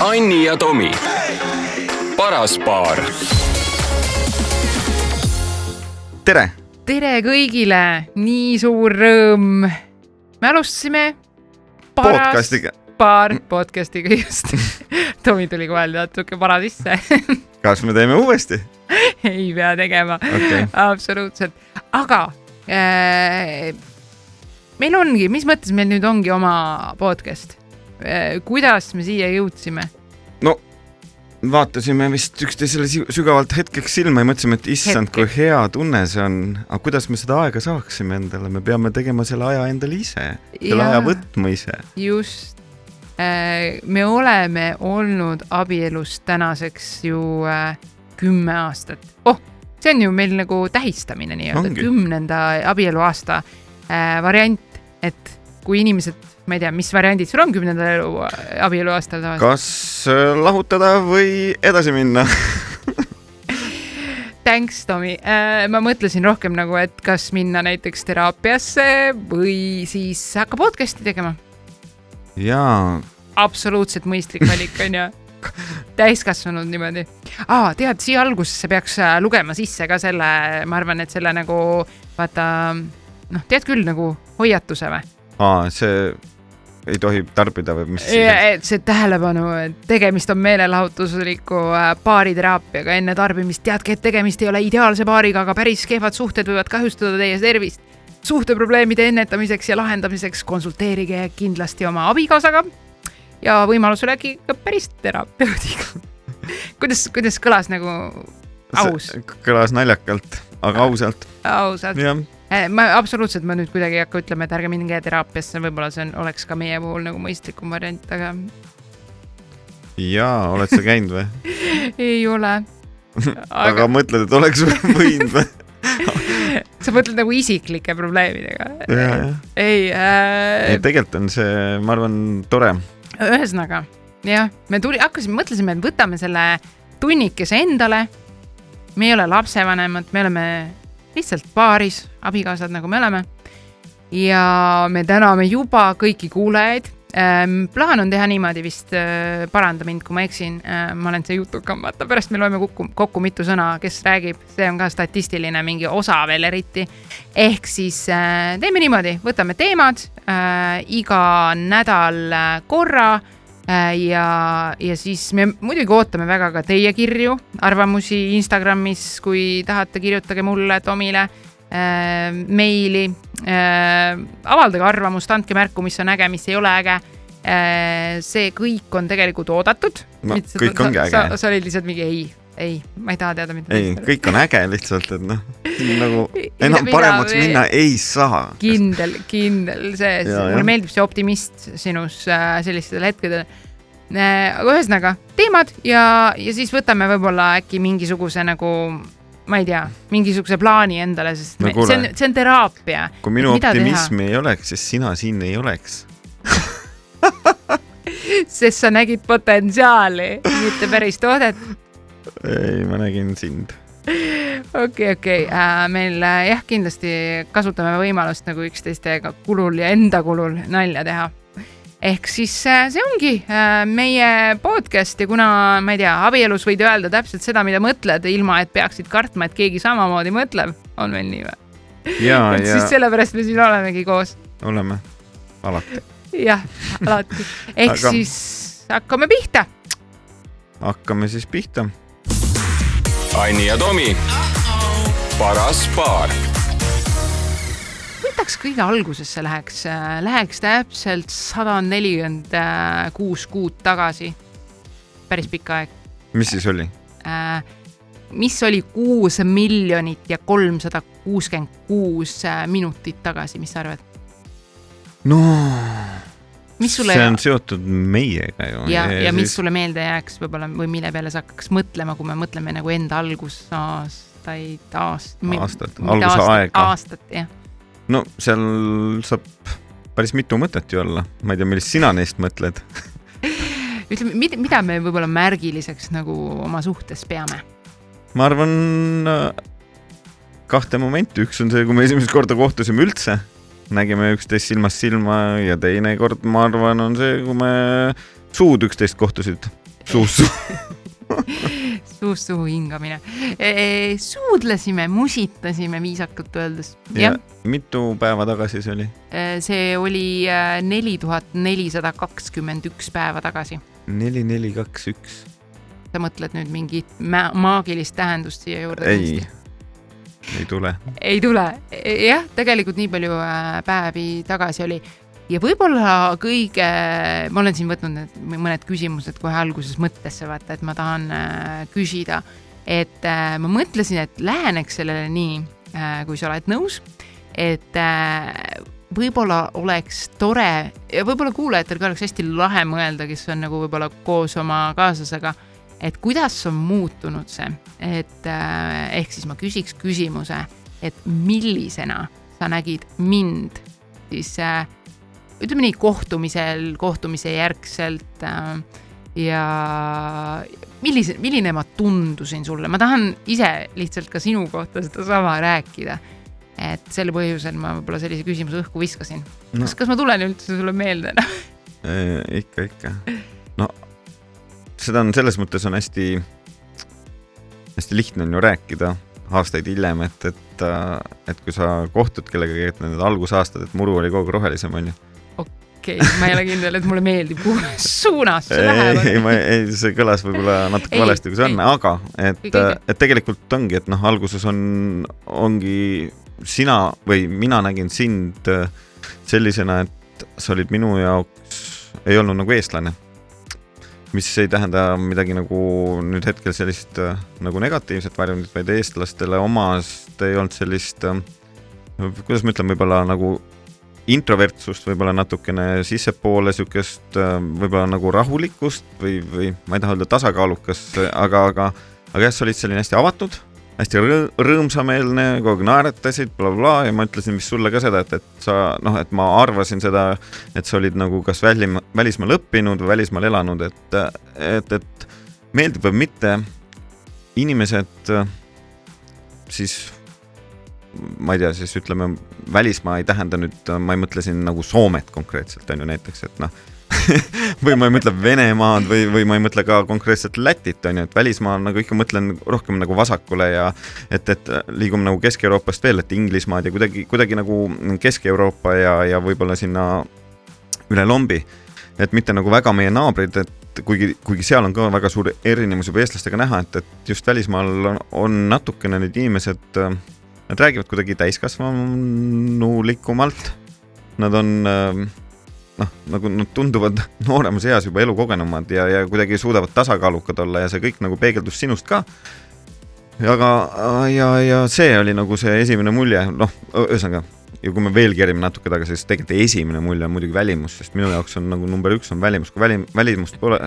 Anni ja Tomi, paras paar. tere! tere kõigile, nii suur rõõm. me alustasime paras Podcastiga. paar podcast'iga just Tomi tuli kohe natuke para sisse kas me teeme uuesti? ei pea tegema Okei. absoluutselt, aga äh, meil ongi, mis mõttes meil nüüd ongi oma podcast? Kuidas me siia jõudsime? no vaatasime vist üksteisele sügavalt hetkeks silma ja mõtlesime, et issand, kui hea tunne see on. aga kuidas me seda aega saaksime endale, me peame tegema selle aja endale ise, selle Jaa. aja võtma ise. just äh, me oleme olnud abielus tänaseks ju äh, kümme aastat. oh, see on ju meil nagu tähistamine nii-öelda, kümnenda abieluaasta äh, variant, et kui inimesed, ma ei tea, mis variandid sul on kümnendal elu, abieluaastal tavaliselt? kas äh, lahutada või edasi minna? Thanks, Tomi äh,. ma mõtlesin rohkem nagu, et kas minna näiteks teraapiasse või siis hakka podcast'i tegema. jaa, absoluutselt mõistlik valik onju täiskasvanud niimoodi ah,. tead, siia algusesse peaks äh, lugema sisse ka selle, ma arvan, et selle nagu vaata noh, tead küll nagu hoiatuse või? aa, see ei tohi tarbida või mis see tähelepanu, et tegemist on meelelahutusliku äh, baariteraapiaga enne tarbimist, teadke, et tegemist ei ole ideaalse baariga, aga päris kehvad suhted võivad kahjustada teie tervist. suhteprobleemide ennetamiseks ja lahendamiseks konsulteerige kindlasti oma abikaasaga ja võimalusel äkki ka päris terapeudiga. kuidas, kuidas kõlas nagu aus, kõlas naljakalt, aga ausalt, ausalt? jah. Ma absoluutselt, ma nüüd kuidagi ei hakka ütlema, et ärge minge teraapiasse, võib-olla see on, oleks ka meie puhul nagu mõistlikum variant, aga jaa, oled sa käinud või? ei ole. aga mõtled, et oleks võinud või? sa mõtled nagu isiklike probleemidega? Ei äh, ei, tegelikult on see, ma arvan, tore. ühesõnaga jah, me tuli, hakkasime, mõtlesime, et võtame selle tunnikese endale. me ei ole lapsevanemad, me oleme lihtsalt paaris, abikaasad, nagu me oleme. ja me täname juba kõiki kuulajaid ähm,. plaan on teha niimoodi vist äh,, paranda mind, kui ma eksin äh,, ma olen see jutukam, vaata pärast me loeme kokku, kokku mitu sõna, kes räägib, see on ka statistiline mingi osa veel eriti. ehk siis äh, teeme niimoodi, võtame teemad iga nädal korra ja, ja siis me muidugi ootame väga ka teie kirju, arvamusi Instagramis, kui tahate, kirjutage mulle, Tomile äh, meili äh,. avaldage arvamust, andke märku, mis on äge, mis ei ole äge äh,. see kõik on tegelikult oodatud. No, kõik ongi äge. sa, sa olid lihtsalt mingi ei, ei, ma ei taha teada, mida. ei, kõik on äge lihtsalt, et noh, nagu enam mida paremaks veel? minna ei saa. kindel, kindel see, mulle meeldib see optimist sinus äh, sellistel hetkedel äh,. aga ühesõnaga teemad ja, ja siis võtame võib-olla äkki mingisuguse nagu, ma ei tea, mingisuguse plaani endale, sest No me, see on, see on teraapia. kui minu optimismi ei oleks, siis sina siin ei oleks. sest sa nägid potentsiaali, mitte päris toodet. ei, ma nägin sind. okei, okei, meil äh, jah, kindlasti kasutame võimalust nagu üksteistega kulul ja enda kulul nalja teha ehk siis äh, see ongi äh, meie podcast ja kuna ma ei tea, abielus võid öelda täpselt seda, mida mõtled, ilma et peaksid kartma, et keegi samamoodi mõtleb, on meil nii või? ja, et ja siis sellepärast me siin olemegi koos, oleme alati. jah, alati. ehk Aga... siis hakkame pihta. hakkame siis pihta. Anni ja Tomi, paras paar. võtaks kõige algusesse läheks, läheks täpselt sada nelikümmend kuus kuud tagasi. päris pikk aeg. mis siis oli? mis oli kuus miljonit ja kolmsada kuuskümmend kuus minutit tagasi, mis sa arvad? no sulle see on seotud meiega ju. ja, ja mis sulle meelde jääks võib-olla või mille peale sa hakkaks mõtlema, kui me mõtleme nagu enda algusaastaid, aast-. Aastat, algusaega. aastat, jah. no seal saab päris mitu mõtet ju olla, ma ei tea, millist sina neist mõtled. ütleme, mida, mida me võib-olla märgiliseks nagu oma suhtes peame? ma arvan äh, kahte momenti, üks on see, kui me esimest korda kohtusime üldse, nägime üksteist silmast silma ja teine kord, ma arvan, on see, kui me suud üksteist kohtusid. suust suust suhu hingamine. suudlesime, musitasime viisakalt öeldes. ja mitu päeva tagasi see oli? see oli äh, neli tuhat nelisada kakskümmend üks päeva tagasi. neli, neli, kaks, üks. sa mõtled nüüd mingit maagilist tähendust siia juurde? ei, ei tule. ei tule, jah, tegelikult nii palju äh, päevi tagasi oli. Ja võib-olla kõige, ma olen siin võtnud need mõned küsimused kohe alguses mõttesse, vaata, et ma tahan äh, küsida, et äh, ma mõtlesin, et läheneks sellele nii, kui sa oled nõus, et võib-olla oleks tore ja võib-olla kuulajatel ka oleks hästi lahe mõelda, kes on nagu võib-olla koos oma kaaslasega, et kuidas on muutunud see, et ehk siis ma küsiks küsimuse, et millisena sa nägid mind siis äh, ütleme nii, kohtumisel, kohtumise järgselt äh, ja millise, milline ma tundusin sulle, ma tahan ise lihtsalt ka sinu kohta sedasama rääkida. et sel põhjusel ma võib-olla sellise küsimuse õhku viskasin no.. kas, kas ma tulen üldse sulle meelde no? ikka, ikka. no seda on selles mõttes on hästi, hästi lihtne on ju rääkida aastaid hiljem, et, et, et kui sa kohtud kellegagi, et need algusaastad, et muru oli kogu aeg rohelisem, onju okei okay,, ma ei ole kindel, et mulle meeldib, kuhu suunas see läheb. ei, ma ei, see kõlas võib-olla natuke ei, valesti, kui see on, aga et, et tegelikult ongi, et noh, alguses on, ongi sina või mina nägin sind sellisena, et sa olid minu jaoks, ei olnud nagu eestlane. Mis ei tähenda midagi nagu nüüd hetkel sellist nagu negatiivset varjundit, vaid eestlastele omast ei olnud sellist, kuidas ma ütlen, võib-olla nagu introvertsust võib-olla natukene sissepoole, sihukest äh, võib-olla nagu rahulikkust või, või ma ei taha öelda tasakaalukas, aga, aga, aga jah, sa olid selline hästi avatud, hästi rõõmsameelne, kogu aeg naeratasid bla,, blablabla ja ma ütlesin vist sulle ka seda, et, et sa noh, et ma arvasin seda, et sa olid nagu kas välim, välismaal õppinud või välismaal elanud, et, et, et meeldib või mitte, inimesed siis ma ei tea, siis ütleme, välismaa ei tähenda nüüd, ma ei mõtle siin nagu Soomet konkreetselt on ju näiteks, et noh või ma ei mõtle Venemaad või, või ma ei mõtle ka konkreetselt Lätit on ju, et välismaal nagu ikka mõtlen rohkem nagu vasakule ja et, et liigume nagu Kesk-Euroopast veel, et Inglismaad ja kuidagi, kuidagi nagu Kesk-Euroopa ja, ja võib-olla sinna üle lombi. et mitte nagu väga meie naabrid, et kuigi, kuigi seal on ka väga suur erinevus juba eestlastega näha, et, et just välismaal on, on natukene need inimesed Nad räägivad kuidagi täiskasvanulikumalt. Nad on ähm, noh, nagu nad tunduvad nooremas eas juba elukogenumad ja, ja kuidagi suudavad tasakaalukad olla ja see kõik nagu peegeldus sinust ka. aga, ja, ja see oli nagu see esimene mulje, noh, ühesõnaga ja kui me veel kerime natuke tagasi, siis tegelikult esimene mulje on muidugi välimus, sest minu jaoks on nagu number üks on välimus, kui välim-, välimust pole,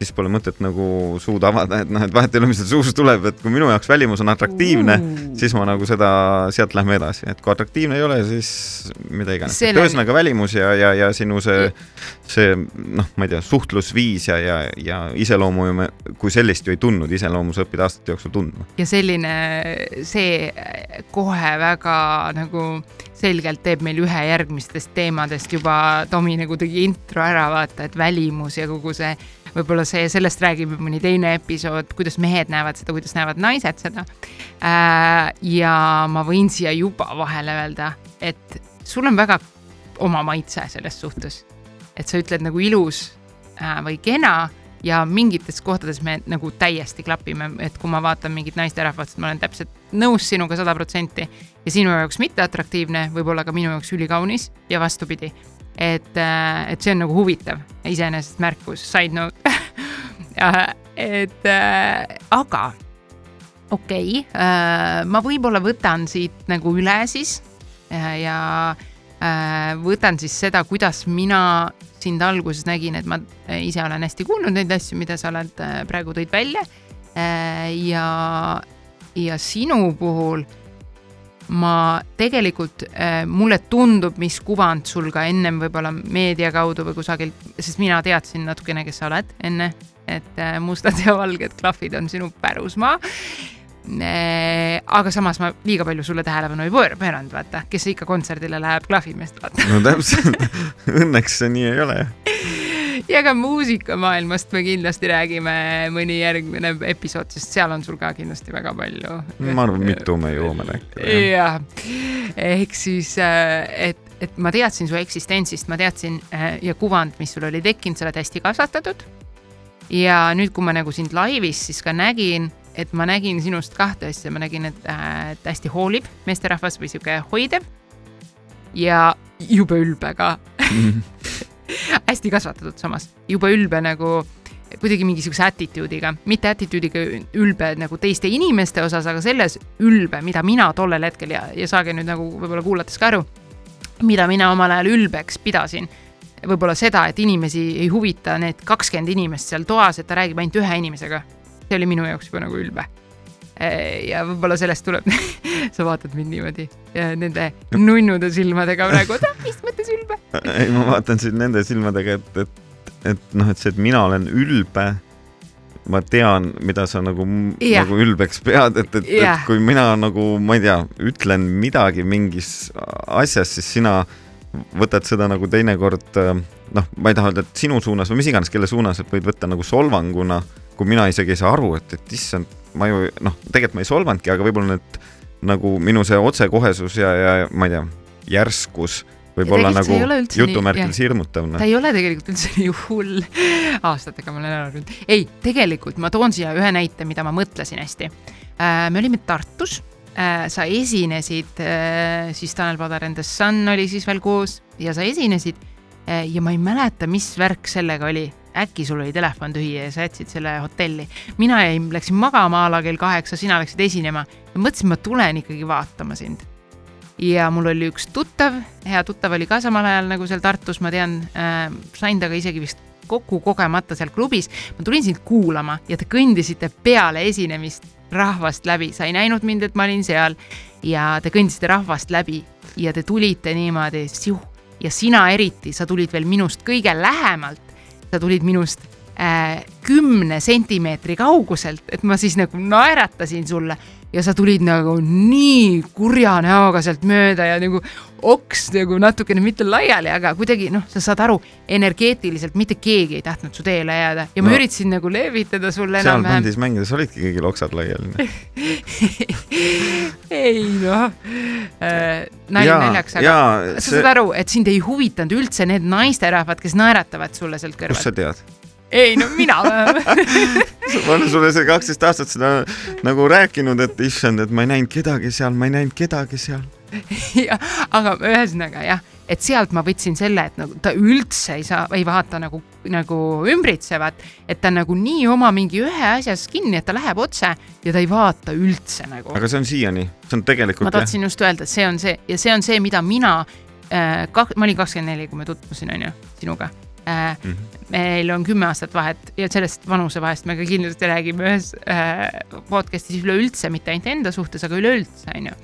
siis pole mõtet nagu suud avada, et noh, et vahet ei ole, mis sealt suust tuleb, et kui minu jaoks välimus on atraktiivne uh., siis ma nagu seda, sealt lähme edasi, et kui atraktiivne ei ole, siis mida iganes. ühesõnaga välimus ja, ja, ja sinu see, see noh, ma ei tea, suhtlusviis ja, ja, ja iseloomu ju me kui sellist ju ei tundnud, iseloomu sa õpid aastate jooksul tundma. ja selline, see kohe väga nagu selgelt teeb meil ühe järgmistest teemadest juba, Tomi nagu tegi intro ära, vaata, et välimus ja kogu see võib-olla see, sellest räägib mõni teine episood, kuidas mehed näevad seda, kuidas näevad naised seda. Äh, ja ma võin siia juba vahele öelda, et sul on väga oma maitse selles suhtes. et sa ütled nagu ilus äh, või kena ja mingites kohtades me nagu täiesti klapime, et kui ma vaatan mingit naisterahvast, ma olen täpselt nõus sinuga sada protsenti ja sinu jaoks mitte atraktiivne, võib-olla ka minu jaoks ülikaunis ja vastupidi et, äh, et see on nagu huvitav, iseenesest märkus, side note et äh, aga okei okay, äh,, ma võib-olla võtan siit nagu üle siis äh, ja äh, võtan siis seda, kuidas mina sind alguses nägin, et ma ise olen hästi kuulnud neid asju, mida sa oled äh, praegu tõid välja. Ja, ja sinu puhul ma tegelikult äh,, mulle tundub, mis kuvand sul ka ennem võib-olla meedia kaudu või kusagilt, sest mina teadsin natukene, kes sa oled enne, et äh, mustad ja valged klahvid on sinu pärusmaa äh,. aga samas ma liiga palju sulle tähelepanu ei pööranud, vaata, kes ikka kontserdile läheb klahvimeest vaatama. no täpselt õnneks see nii ei ole ja ka muusikamaailmast me kindlasti räägime mõni järgmine episood, sest seal on sul ka kindlasti väga palju. ma arvan, mitu me jõuame rääkida. jah, ehk siis, äh, et, et ma teadsin su eksistentsist, ma teadsin äh, ja kuvand, mis sul oli tekkinud, sa oled hästi kasvatatud. ja nüüd, kui ma nagu sind laivis siis ka nägin, et ma nägin sinust kahte asja, ma nägin, et, äh, et hästi hoolib meesterahvas või sihuke hoidev ja jube ülbe ka hästi kasvatatud samas, jube ülbe nagu kuidagi mingisuguse attitude'iga, mitte attitude'iga ülbe nagu teiste inimeste osas, aga selles ülbe, mida mina tollel hetkel ja, ja saage nüüd nagu võib-olla kuulates ka aru, mida mina omal ajal ülbeks pidasin. võib-olla seda, et inimesi ei huvita need kakskümmend inimest seal toas, et ta räägib ainult ühe inimesega. see oli minu jaoks juba nagu ülbe ja võib-olla sellest tuleb sa vaatad mind niimoodi ja nende nunnude silmadega praegu, oota, mis mõttes ülbe? ei, ma vaatan sind nende silmadega, et, et, et noh, et see, et mina olen ülbe, ma tean, mida sa nagu yeah., nagu ülbeks pead, et, et yeah., et kui mina nagu, ma ei tea, ütlen midagi mingis asjas, siis sina võtad seda nagu teinekord noh, ma ei taha öelda, et sinu suunas või mis iganes, kelle suunas, et võid võtta nagu solvanguna, kui mina isegi ei saa aru, et, et issand ma ju noh, tegelikult ma ei solvanudki, aga võib-olla need nagu minu see otsekohesus ja, ja ma ei tea, järskus võib olla nagu jutumärkides hirmutav. ta ei ole tegelikult üldse nii hull. aastatega ma olen ära harjunud. ei, tegelikult ma toon siia ühe näite, mida ma mõtlesin hästi. Äh, me olime Tartus, äh, sa esinesid, äh, siis Tanel Padar and the Sun oli siis veel koos ja sa esinesid ja ma ei mäleta, mis värk sellega oli äkki sul oli telefon tühi ja sa jätsid selle hotelli. mina jäin, läksin magama a la kell kaheksa, sina läksid esinema ja mõtlesin, ma tulen ikkagi vaatama sind. ja mul oli üks tuttav, hea tuttav oli ka samal ajal nagu seal Tartus, ma tean äh,, sain temaga isegi vist kokku kogemata seal klubis. ma tulin sind kuulama ja te kõndisite peale esinemist rahvast läbi, sa ei näinud mind, et ma olin seal ja te kõndisite rahvast läbi ja te tulite niimoodi siuh ja sina eriti, sa tulid veel minust kõige lähemalt sa tulid minust äh, kümne sentimeetri kauguselt, et ma siis nagu naeratasin sulle ja sa tulid nagu nii kurja näoga sealt mööda ja nagu oks nagu natukene mitte laiali, aga kuidagi noh, sa saad aru, energeetiliselt mitte keegi ei tahtnud su teele jääda ja ma no, üritasin nagu leevitada sulle enam-vähem. seal bändis mängides olidki kõigil oksad laiali ei noh äh,, nali naljaks, aga ja, sa see... saad aru, et sind ei huvitanud üldse need naisterahvad, kes naeratavad sulle sealt kõrvalt. kust sa tead? Ei no mina ma olen sulle see kaksteist aastat seda nagu rääkinud, et issand, et ma ei näinud kedagi seal, ma ei näinud kedagi seal ja, aga ühesõnaga jah, et sealt ma võtsin selle, et nagu ta üldse ei saa, ei vaata nagu, nagu ümbritsevat, et ta nagu nii oma mingi ühe asjas kinni, et ta läheb otse ja ta ei vaata üldse nagu. aga see on siiani, see on tegelikult. ma tahtsin just öelda, et see on see ja see on see, mida mina äh,, ma olin kakskümmend neli, kui ma tutvusin, onju, sinuga äh,. Mm -hmm. Meil on kümme aastat vahet ja sellest vanusevahest me ka kindlasti räägime ühes äh, podcast'is üleüldse, mitte ainult enda suhtes, aga üleüldse, onju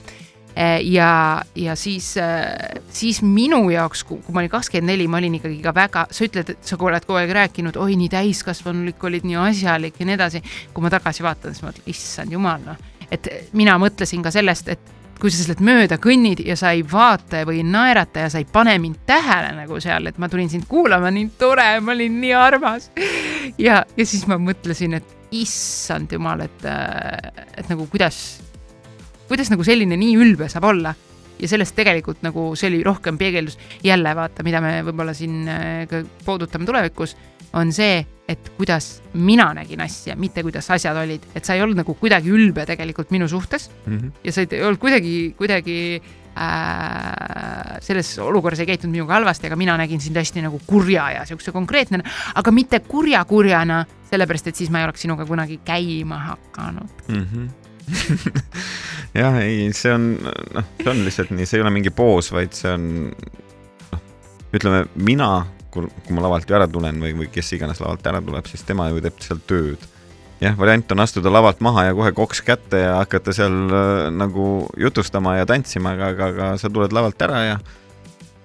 Eh, ja, ja siis, eh, siis minu jaoks, kui ma olin kakskümmend neli, ma olin ikkagi ka väga, sa ütled, et sa oled kogu aeg rääkinud, oi nii täiskasvanulik olid, nii asjalik ja nii edasi. kui ma tagasi vaatan, siis ma mõtlen, issand jumal, noh, et mina mõtlesin ka sellest, et kui sa sealt mööda kõnnid ja sa ei vaata või ei naerata ja sa ei pane mind tähele nagu seal, et ma tulin sind kuulama, nii tore, ma olin nii armas. ja, ja siis ma mõtlesin, et issand jumal, et, et nagu kuidas kuidas nagu selline nii ülbe saab olla. Ja sellest tegelikult nagu see oli rohkem peegeldus, jälle vaata, mida me võib-olla siin äh, ka puudutame tulevikus, on see, et kuidas mina nägin asja, mitte kuidas asjad olid, et sa ei olnud nagu kuidagi ülbe tegelikult minu suhtes mm -hmm. ja sa ei olnud kuidagi, kuidagi äh, selles olukorras ei käitunud minuga halvasti, aga mina nägin sind hästi nagu kurja ja siukse konkreetne, aga mitte kurja-kurjana, sellepärast et siis ma ei oleks sinuga kunagi käima hakanud mm. -hmm jah, ei, see on, noh, see on lihtsalt nii, see ei ole mingi poos, vaid see on, noh, ütleme mina, kui, kui ma lavalt ju ära tulen või, või kes iganes lavalt ära tuleb, siis tema ju teeb seal tööd. jah, variant on astuda lavalt maha ja kohe koks kätte ja hakata seal äh, nagu jutustama ja tantsima, aga, aga, aga sa tuled lavalt ära ja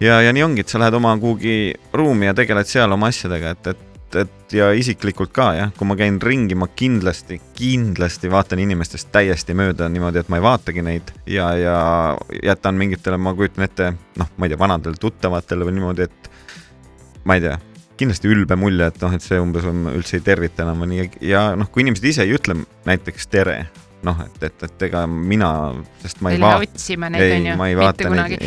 ja, ja nii ongi, et sa lähed oma kuhugi ruumi ja tegeled seal oma asjadega, et, et et, ja isiklikult ka jah, kui ma käin ringi, ma kindlasti, kindlasti vaatan inimestest täiesti mööda niimoodi, et ma ei vaatagi neid ja, ja jätan mingitele, ma kujutan ette, noh, ma ei tea, vanadele tuttavatele või niimoodi, et ma ei tea, kindlasti ülbe mulje, et noh, et see umbes on, üldse ei tervita enam nii ja noh, kui inimesed ise ei ütle näiteks tere, noh, et, et, et ega mina, sest ma ei, vaata, otsima neid, ei, onju, mitte vaata kunagi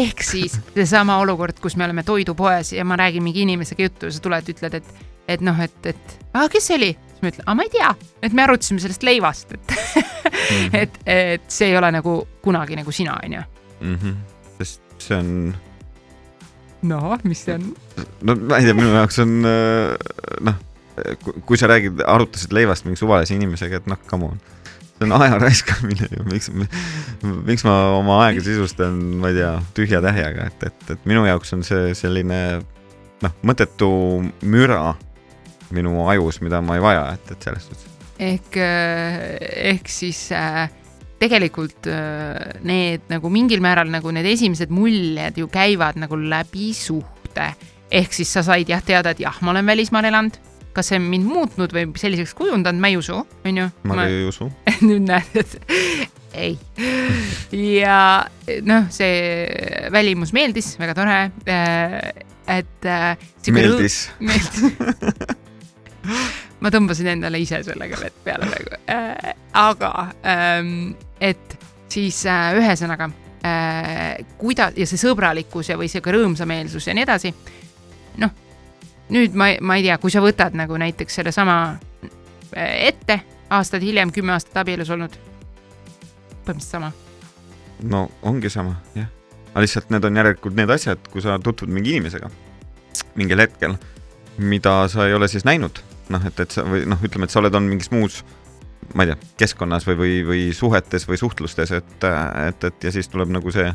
ehk siis seesama olukord, kus me oleme toidupoes ja ma räägin mingi inimesega juttu ja sa tuled, ütled, et, et noh, et, et aa, kes see oli? siis ma ütlen, aa, ma ei tea, et me arutasime sellest leivast, et Mhm. et, et see ei ole nagu kunagi nagu sina, onju. Mhm. sest see on noh, mis see on? no ma ei tea, minu jaoks on äh, noh, kui sa räägid, arutasid leivast mingi suvalise inimesega, et noh, come on. see on aja raiskamine ju, miks, miks ma oma aega sisustan, ma ei tea, tühja tähjaga, et, et, et minu jaoks on see selline noh, mõttetu müra minu ajus, mida ma ei vaja, et, et selles suhtes. ehk, ehk siis äh, tegelikult äh, need nagu mingil määral nagu need esimesed muljed ju käivad nagu läbi suhte. ehk siis sa said jah teada, et jah, ma olen välismaal elanud, kas see on mind muutnud või selliseks kujundanud, ma ei usu, onju. ma ka ei usu. nüüd näed, et ei. ja noh, see välimus meeldis, väga tore. et. meeldis. meeldis ma tõmbasin endale ise sellega vett peale praegu äh,. aga ähm, et siis äh, ühesõnaga äh, kuidas ja see sõbralikkus ja, või sihuke rõõmsameelsus ja nii edasi. noh, nüüd ma, ma ei tea, kui sa võtad nagu näiteks sellesama äh, ette, aastaid hiljem, kümme aastat abielus olnud. põhimõtteliselt sama. no ongi sama, jah. aga lihtsalt need on järelikult need asjad, kui sa tutvud mingi inimesega mingil hetkel, mida sa ei ole siis näinud noh, et, et sa või noh, ütleme, et sa oled olnud mingis muus, ma ei tea, keskkonnas või, või, või suhetes või suhtlustes, et, et, et ja siis tuleb nagu see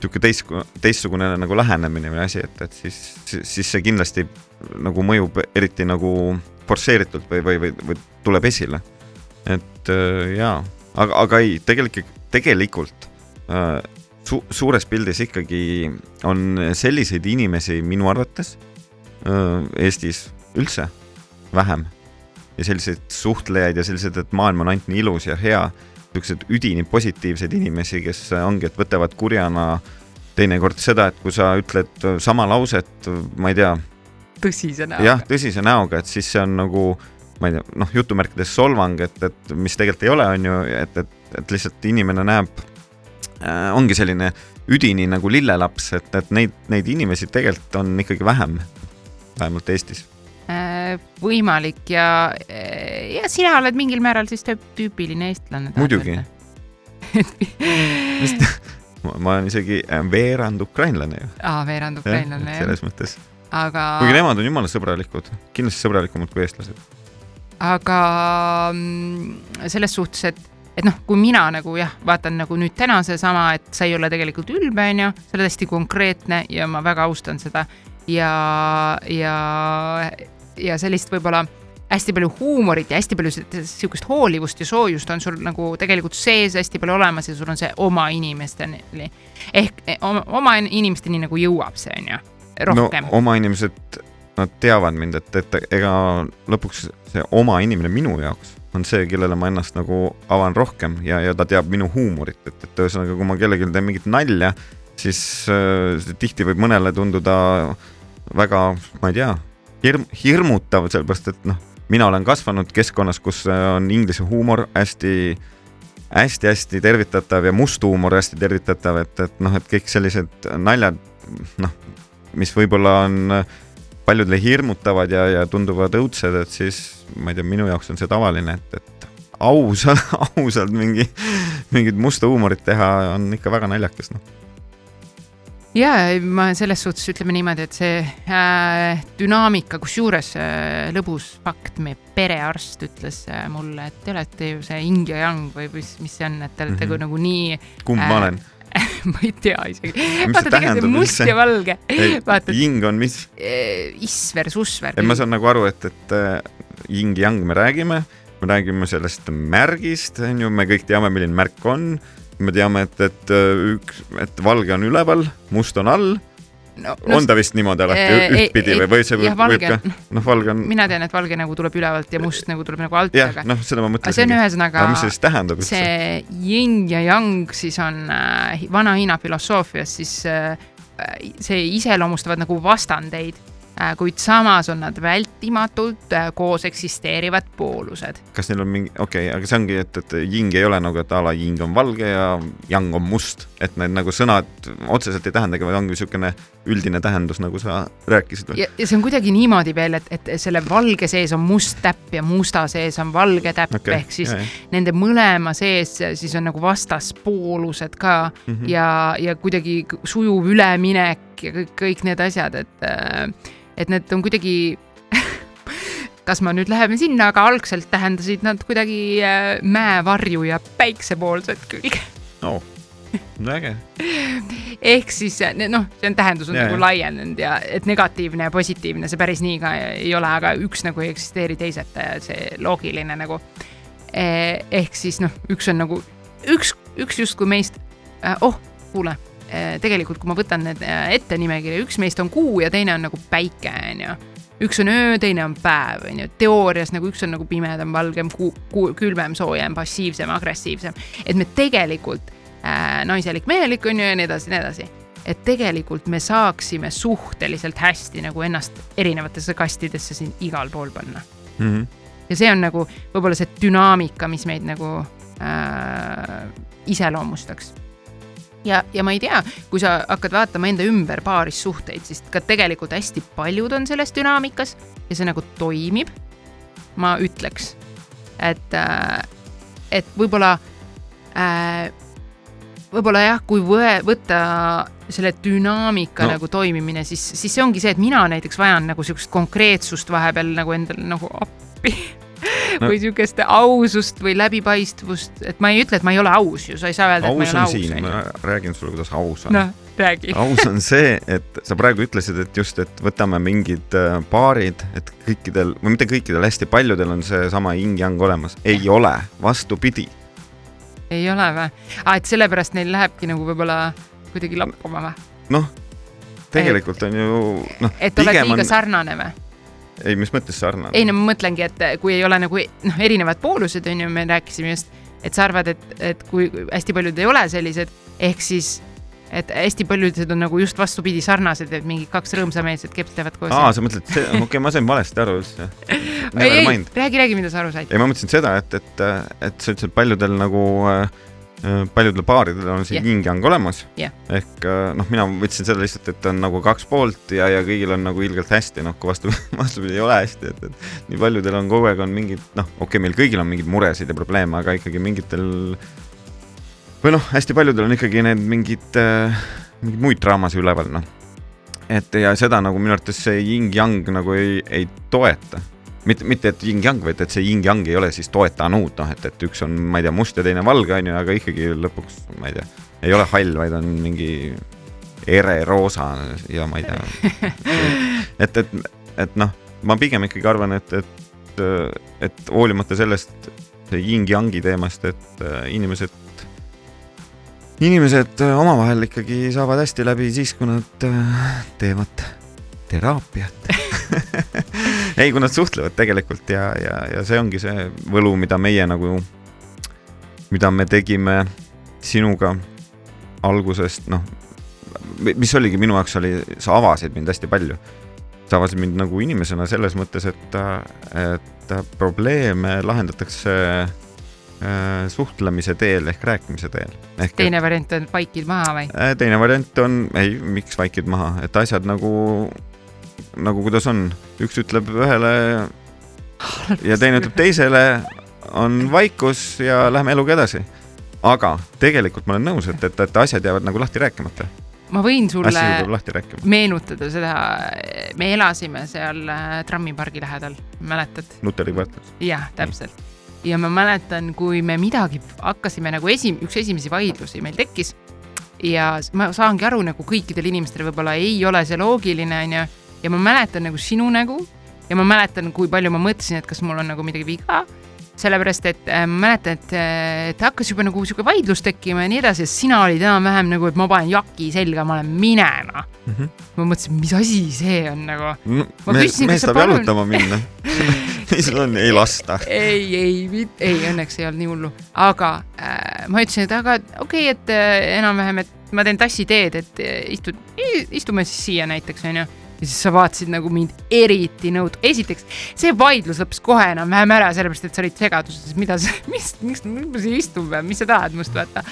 niisugune teist, teistsugune nagu lähenemine või asi, et, et siis, siis see kindlasti nagu mõjub eriti nagu forsseeritult või, või, või, või tuleb esile. et äh, jaa, aga, aga ei, tegelikult, tegelikult äh, su, suures pildis ikkagi on selliseid inimesi minu arvates äh, Eestis üldse vähem. Ja selliseid suhtlejaid ja sellised, et maailm on ainult nii ilus ja hea, niisuguseid üdini positiivseid inimesi, kes ongi, et võtavad kurjana teinekord seda, et kui sa ütled sama lauset, ma ei tea. tõsise näoga. jah, tõsise näoga, et siis see on nagu, ma ei tea, noh, jutumärkides solvang, et, et mis tegelikult ei ole, on ju, et, et, et lihtsalt inimene näeb äh,, ongi selline üdini nagu lillelaps, et, et neid, neid inimesi tegelikult on ikkagi vähem, vähemalt Eestis võimalik ja, äh, ja sina oled mingil määral siis tüüpiline eestlane. muidugi ma, ma olen isegi äh, veerand ukrainlane ju. aa, veerand ukrainlane jah. selles mõttes. aga. kuigi nemad on jumala sõbralikud, kindlasti sõbralikumad kui eestlased. aga mm, selles suhtes, et, et noh, kui mina nagu jah, vaatan nagu nüüd täna seesama, et sa ei ole tegelikult ülbe, onju, sa oled hästi konkreetne ja ma väga austan seda ja, ja ja sellist võib-olla hästi palju huumorit ja hästi palju sihukest hoolivust ja soojust on sul nagu tegelikult sees hästi palju olemas ja sul on see oma inimesteni ehk eh, oma, oma inimesteni nagu jõuab see on ju rohkem no,. oma inimesed, nad teavad mind, et, et ega lõpuks see oma inimene minu jaoks on see, kellele ma ennast nagu avan rohkem ja, ja ta teab minu huumorit, et, et ühesõnaga, kui ma kellelegi teen mingit nalja, siis äh, tihti võib mõnele tunduda väga, ma ei tea hirm, hirmutav, sellepärast et noh, mina olen kasvanud keskkonnas, kus on inglise huumor hästi hästi-hästi tervitatav ja must huumor hästi tervitatav, et, et noh, et kõik sellised naljad, noh, mis võib-olla on paljudele hirmutavad ja, ja tunduvad õudsed, et siis ma ei tea, minu jaoks on see tavaline, et, et ausalt, ausalt mingi, mingit musta huumorit teha on ikka väga naljakas, noh ja ma selles suhtes ütleme niimoodi, et see äh, dünaamika, kusjuures äh, lõbus fakt, meie perearst ütles äh, mulle, et te olete ju see yin ja yang või mis, mis see on, et te olete mm -hmm. nagu nii. kumb äh, ma olen ma ei tea isegi. vaata tegelikult must üldse? ja valge. Ying on mis? Äh, isver, susver. ma saan nagu aru, et, et äh, yin ja yang me räägime, me räägime sellest märgist, on ju, me kõik teame, milline märk on me teame, et, et äh, üks, et valge on üleval, must on all no,. No, on ta vist niimoodi alati e, ühtpidi või, või see võib, võib ka, noh, valge on. mina tean, et valge nagu tuleb ülevalt ja must nagu tuleb nagu alt. jah, noh, seda ma mõtlesin. see on ühesõnaga. mis see siis tähendab üldse? see yin ja yang siis on äh, vana Hiina filosoofias siis äh, see iseloomustavad nagu vastandeid äh, kuid samas on nad vältimatult äh, koos eksisteerivad poolused. kas neil on mingi, okei okay,, aga see ongi, et, et ying ei ole nagu, et a la ying on valge ja yang on must, et need nagu sõnad otseselt ei tähendagi, vaid ongi niisugune üldine tähendus, nagu sa rääkisid ja, ja see on kuidagi niimoodi veel, et, et selle valge sees on must täpp ja musta sees on valge täpp okay, ehk siis jah, jah. nende mõlema sees siis on nagu vastaspoolused ka mm -hmm. ja, ja kuidagi sujuv üleminek ja kõik, kõik need asjad, et äh, et need on kuidagi kas ma nüüd läheme sinna, aga algselt tähendasid nad kuidagi äh, mäevarju ja päiksepoolset külge oh äge. ehk siis noh, see on tähendus on ja, nagu laienenud ja et negatiivne ja positiivne see päris nii ka ei ole, aga üks nagu ei eksisteeri teiseta ja see loogiline nagu. Eh, ehk siis noh, üks on nagu üks, üks justkui meist, äh, oh, kuule tegelikult, kui ma võtan need eh, ette nimekirja, üks meist on kuu ja teine on nagu päike, onju. üks on öö, teine on päev, onju. teoorias nagu üks on nagu pimedam, valgem, külmem, soojem, passiivsem, agressiivsem. et me tegelikult äh,, naiselik, mehelik onju ja nii edasi, nii edasi et tegelikult me saaksime suhteliselt hästi nagu ennast erinevatesse kastidesse siin igal pool panna mm. -hmm. ja see on nagu võib-olla see dünaamika, mis meid nagu äh, iseloomustaks ja, ja ma ei tea, kui sa hakkad vaatama enda ümber paarissuhteid, siis ka tegelikult hästi paljud on selles dünaamikas ja see nagu toimib. ma ütleks, et, äh, et võib-olla, äh, võib-olla jah, kui võe, võtta selle dünaamika no. nagu toimimine, siis, siis see ongi see, et mina näiteks vajan nagu sihukest konkreetsust vahepeal nagu endale nagu appi no. või sihukest ausust või läbipaistvust, et ma ei ütle, et ma ei ole aus ju, sa ei saa öelda, et ma ei ole aus. siin, ma räägin sulle, kuidas aus on. noh, räägi. aus on see, et sa praegu ütlesid, et just, et võtame mingid äh, paarid, et kõikidel või mitte kõikidel, hästi paljudel on seesama yin-yang olemas. ei ole, vastupidi. ei ole või? aa, et sellepärast neil lähebki nagu võib-olla kuidagi lappama või? noh, tegelikult on ju noh. et oled liiga on... sarnane või? Ei, mis mõttes sarnane? ei no ma mõtlengi, et kui ei ole nagu noh, erinevad poolused on ju, me rääkisime just, et sa arvad, et, et kui hästi paljud ei ole sellised, ehk siis et hästi paljudel on nagu just vastupidi sarnased, et mingid kaks rõõmsameelset kepslevad koos. aa, sa mõtled, okei okay,, ma sain valesti aru üldse. ei, ei, räägi, räägi, mida sa aru said. ei, ma mõtlesin seda, et, et, et sa ütlesid paljudel nagu Äh, paljudel paaridel on see yeah. yin-yang olemas yeah.. ehk äh, noh, mina võtsin seda lihtsalt, et on nagu kaks poolt ja, ja kõigil on nagu ilgelt hästi, noh, kui vastu, vastupidi ei ole hästi, et, et nii paljudel on kogu aeg on mingid, noh, okei okay,, meil kõigil on mingeid muresid ja probleeme, aga ikkagi mingitel või noh, hästi paljudel on ikkagi need mingid äh,, mingeid muid draamasid üleval, noh. et ja seda nagu minu arvates see yin-yang nagu ei, ei toeta mitte, mitte et yin-yang, vaid et see yin-yang ei ole siis toetanud, noh, et, et üks on, ma ei tea, must ja teine valge, on ju, aga ikkagi lõpuks, ma ei tea, ei ole hall, vaid on mingi ere roosa ja ma ei tea. et, et, et noh, ma pigem ikkagi arvan, et, et, et hoolimata sellest yin-yangi teemast, et äh, inimesed inimesed omavahel ikkagi saavad hästi läbi siis, kui nad äh, teevad teraapiat ei, kui nad suhtlevad tegelikult ja, ja, ja see ongi see võlu, mida meie nagu, mida me tegime sinuga algusest, noh, mis oligi minu jaoks oli, sa avasid mind hästi palju. sa avasid mind nagu inimesena selles mõttes, et, et probleeme lahendatakse äh, suhtlemise teel ehk rääkimise teel. teine variant on vaikid maha või? Äh, teine variant on, ei, miks vaikid maha, et asjad nagu nagu kuidas on, üks ütleb ühele ja teine ütleb teisele, on vaikus ja lähme eluga edasi. aga tegelikult ma olen nõus, et, et, et asjad jäävad nagu lahti rääkimata. ma võin sulle meenutada seda, me elasime seal äh, trammipargi lähedal, mäletad? Nuteri kvartalis. jah, täpselt. ja ma mäletan, kui me midagi hakkasime nagu esim-, üks esimesi vaidlusi meil tekkis ja ma saangi aru nagu kõikidel inimestel võib-olla ei ole see loogiline, onju ja ma mäletan nagu sinu nägu ja ma mäletan, kui palju ma mõtlesin, et kas mul on nagu midagi viga. sellepärast, et äh, ma mäletan, et, äh, et hakkas juba nagu sihuke vaidlus tekkima ja nii edasi, sest sina olid enam-vähem nagu, et ma panen jaki selga, ma lähen minema mm. -hmm. ma mõtlesin, mis asi see on nagu no,. mees, mees tahab palun... jalutama minna mis sul on, ei lasta ei, ei, ei, õnneks ei olnud nii hullu, aga äh, ma ütlesin, et aga okei okay,, et äh, enam-vähem, et ma teen tassiteed, et äh, istud, istume siis siia näiteks onju ja siis sa vaatasid nagu mind eriti nõud-, esiteks see vaidlus lõppes kohe enam-vähem ära, sellepärast et sa olid segaduses, mida sa, mis, miks, miks ma siin istun või mis sa tahad must vaata.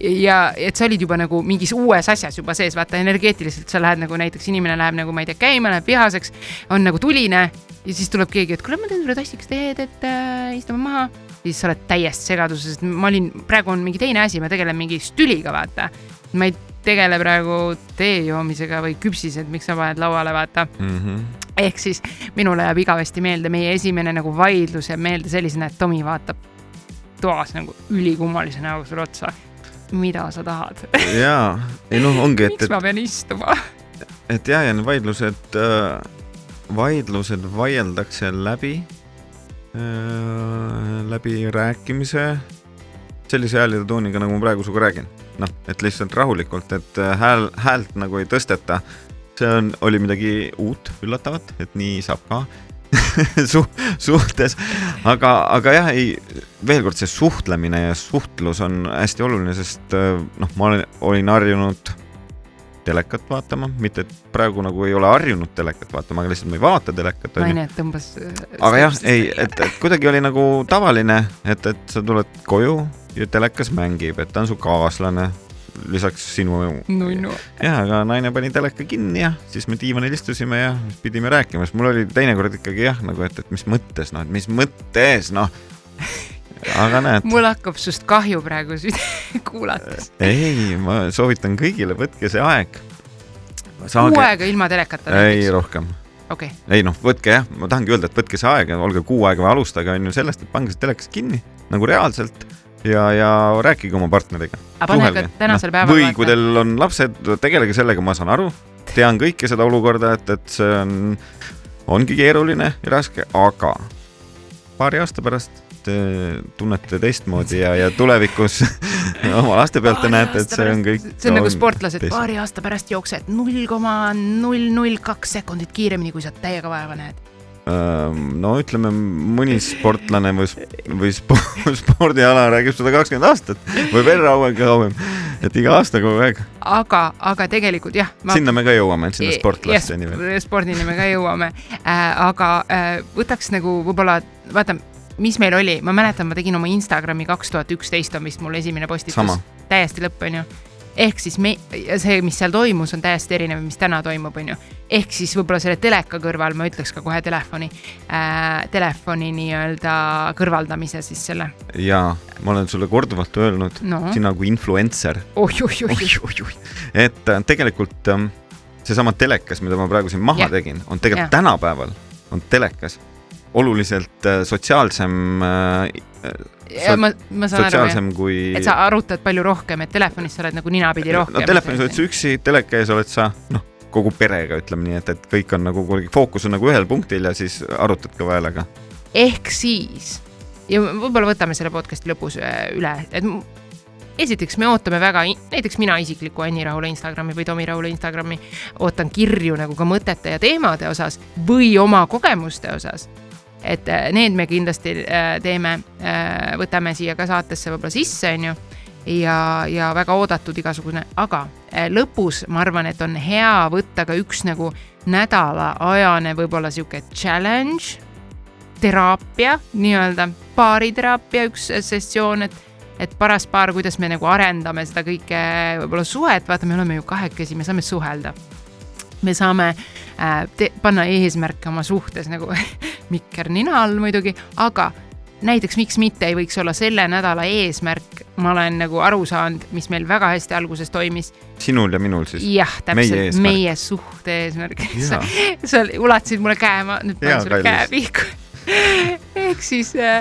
ja et sa olid juba nagu mingis uues asjas juba sees, vaata energeetiliselt sa lähed nagu näiteks inimene läheb nagu ma ei tea käima, läheb vihaseks, on nagu tuline ja siis tuleb keegi, et kuule, ma teen sulle tassiks teed, et äh, istume maha. siis sa oled täiesti segaduses, et ma olin, praegu on mingi teine asi, ma tegelen mingi stüliga, vaata. ma ei tegele praegu tee joomisega või küpsised, miks sa paned lauale, vaata mm. -hmm. ehk siis minule jääb igavesti meelde meie esimene nagu vaidlus jääb meelde sellisena, et Tomi vaatab toas nagu ülikummalise näoga sulle otsa. mida sa tahad? jaa, ei noh, ongi, et, miks ma pean istuma? et ja, ja need vaidlused äh,, vaidlused vaieldakse läbi äh,, läbi rääkimise sellise hääl ja tooniga, nagu ma praegu sinuga räägin noh, et lihtsalt rahulikult, et äh, hääl, häält nagu ei tõsteta. see on, oli midagi uut, üllatavat, et nii saab ka Su, suhtes, aga, aga jah, ei, veel kord see suhtlemine ja suhtlus on hästi oluline, sest äh, noh, ma olen, olin harjunud telekat vaatama, mitte et praegu nagu ei ole harjunud telekat vaatama, aga lihtsalt ma ei vaata telekat. naine tõmbas. aga jah, ei, et, et kuidagi oli nagu tavaline, et, et sa tuled koju ja telekas mängib, et ta on su kaaslane lisaks sinu. nunnu. jah, aga naine pani teleka kinni ja siis me diivanil istusime ja pidime rääkima, sest mul oli teinekord ikkagi jah, nagu et, et mis mõttes noh, et mis mõttes noh. aga näed. mul hakkab sinust kahju praegu kuulates. ei, ma soovitan kõigile, võtke see aeg. kuu aega ilma telekata. ei, rohkem okay.. ei noh, võtke jah, ma tahangi öelda, et võtke see aeg, olge kuu aega või alustage on ju sellest, et pange see telekas kinni nagu reaalselt ja, ja rääkige oma partneriga. päeval. või kui teil on lapsed, tegelege sellega, ma saan aru, tean kõike seda olukorda, et, et see on, ongi keeruline ja raske, aga paari aasta pärast te tunnete teistmoodi ja, ja tulevikus oma laste pealt te näete, et see on kõik. see on nagu sportlased, paari aasta pärast jooksed null koma null null kaks sekundit kiiremini, kui sa täiega vaeva näed no ütleme, mõni sportlane või, või spordiala räägib sada kakskümmend aastat või veel kauem, kauem, et iga aasta kogu aeg. aga, aga tegelikult jah ma.... sinna me ka jõuame, sinna sportlasteni veel. spordini me ka jõuame äh,, aga äh, võtaks nagu võib-olla, vaata, mis meil oli, ma mäletan, ma tegin oma Instagrami kaks tuhat üksteist on vist mul esimene postitus. täiesti lõpp, onju ehk siis me, see, mis seal toimus, on täiesti erinev, mis täna toimub, on ju. Ehk siis võib-olla selle teleka kõrval ma ütleks ka kohe telefoni äh,, telefoni nii-öelda kõrvaldamise siis selle. ja ma olen sulle korduvalt öelnud no., sina kui influencer oh,. et äh, tegelikult ähm, seesama telekas, mida ma praegu siin maha ja. tegin, on tegelikult ja. tänapäeval on telekas oluliselt äh, sotsiaalsem äh, ja ma, ma saan aru, kui. et sa arutad palju rohkem, et telefonis sa oled nagu ninapidi rohkem. no telefonis oled sa üksi, teleka ees oled sa noh, kogu perega, ütleme nii, et, et kõik on nagu, fookus on nagu ühel punktil ja siis arutad kõva häälega. ehk siis ja võib-olla võtame selle podcast'i lõpus äh, üle, et esiteks me ootame väga, näiteks mina isikliku Anni Rahula Instagrami või Tomi Rahula Instagrami ootan kirju nagu ka mõtete ja teemade osas või oma kogemuste osas et äh, need me kindlasti äh, teeme, võtame siia ka saatesse võib-olla sisse, on ju ja, ja väga oodatud igasugune, aga lõpus ma arvan, et on hea võtta ka üks nagu nädalaajane võib-olla sihuke challenge, teraapia, nii-öelda baariteraapia üks sessioon, et, et paras paar, kuidas me nagu arendame seda kõike võib-olla suhet, vaata, me oleme ju kahekesi, me saame suhelda. Me saame äh, panna eesmärke oma suhtes nagu mikker nina all muidugi, aga näiteks miks mitte ei võiks olla selle nädala eesmärk, ma olen nagu aru saanud, mis meil väga hästi alguses toimis. sinul ja minul siis? jah, täpselt, meie suhte eesmärk. sa, sa ulatasid mulle käe, ma nüüd panen sulle käe pihku ehk siis äh,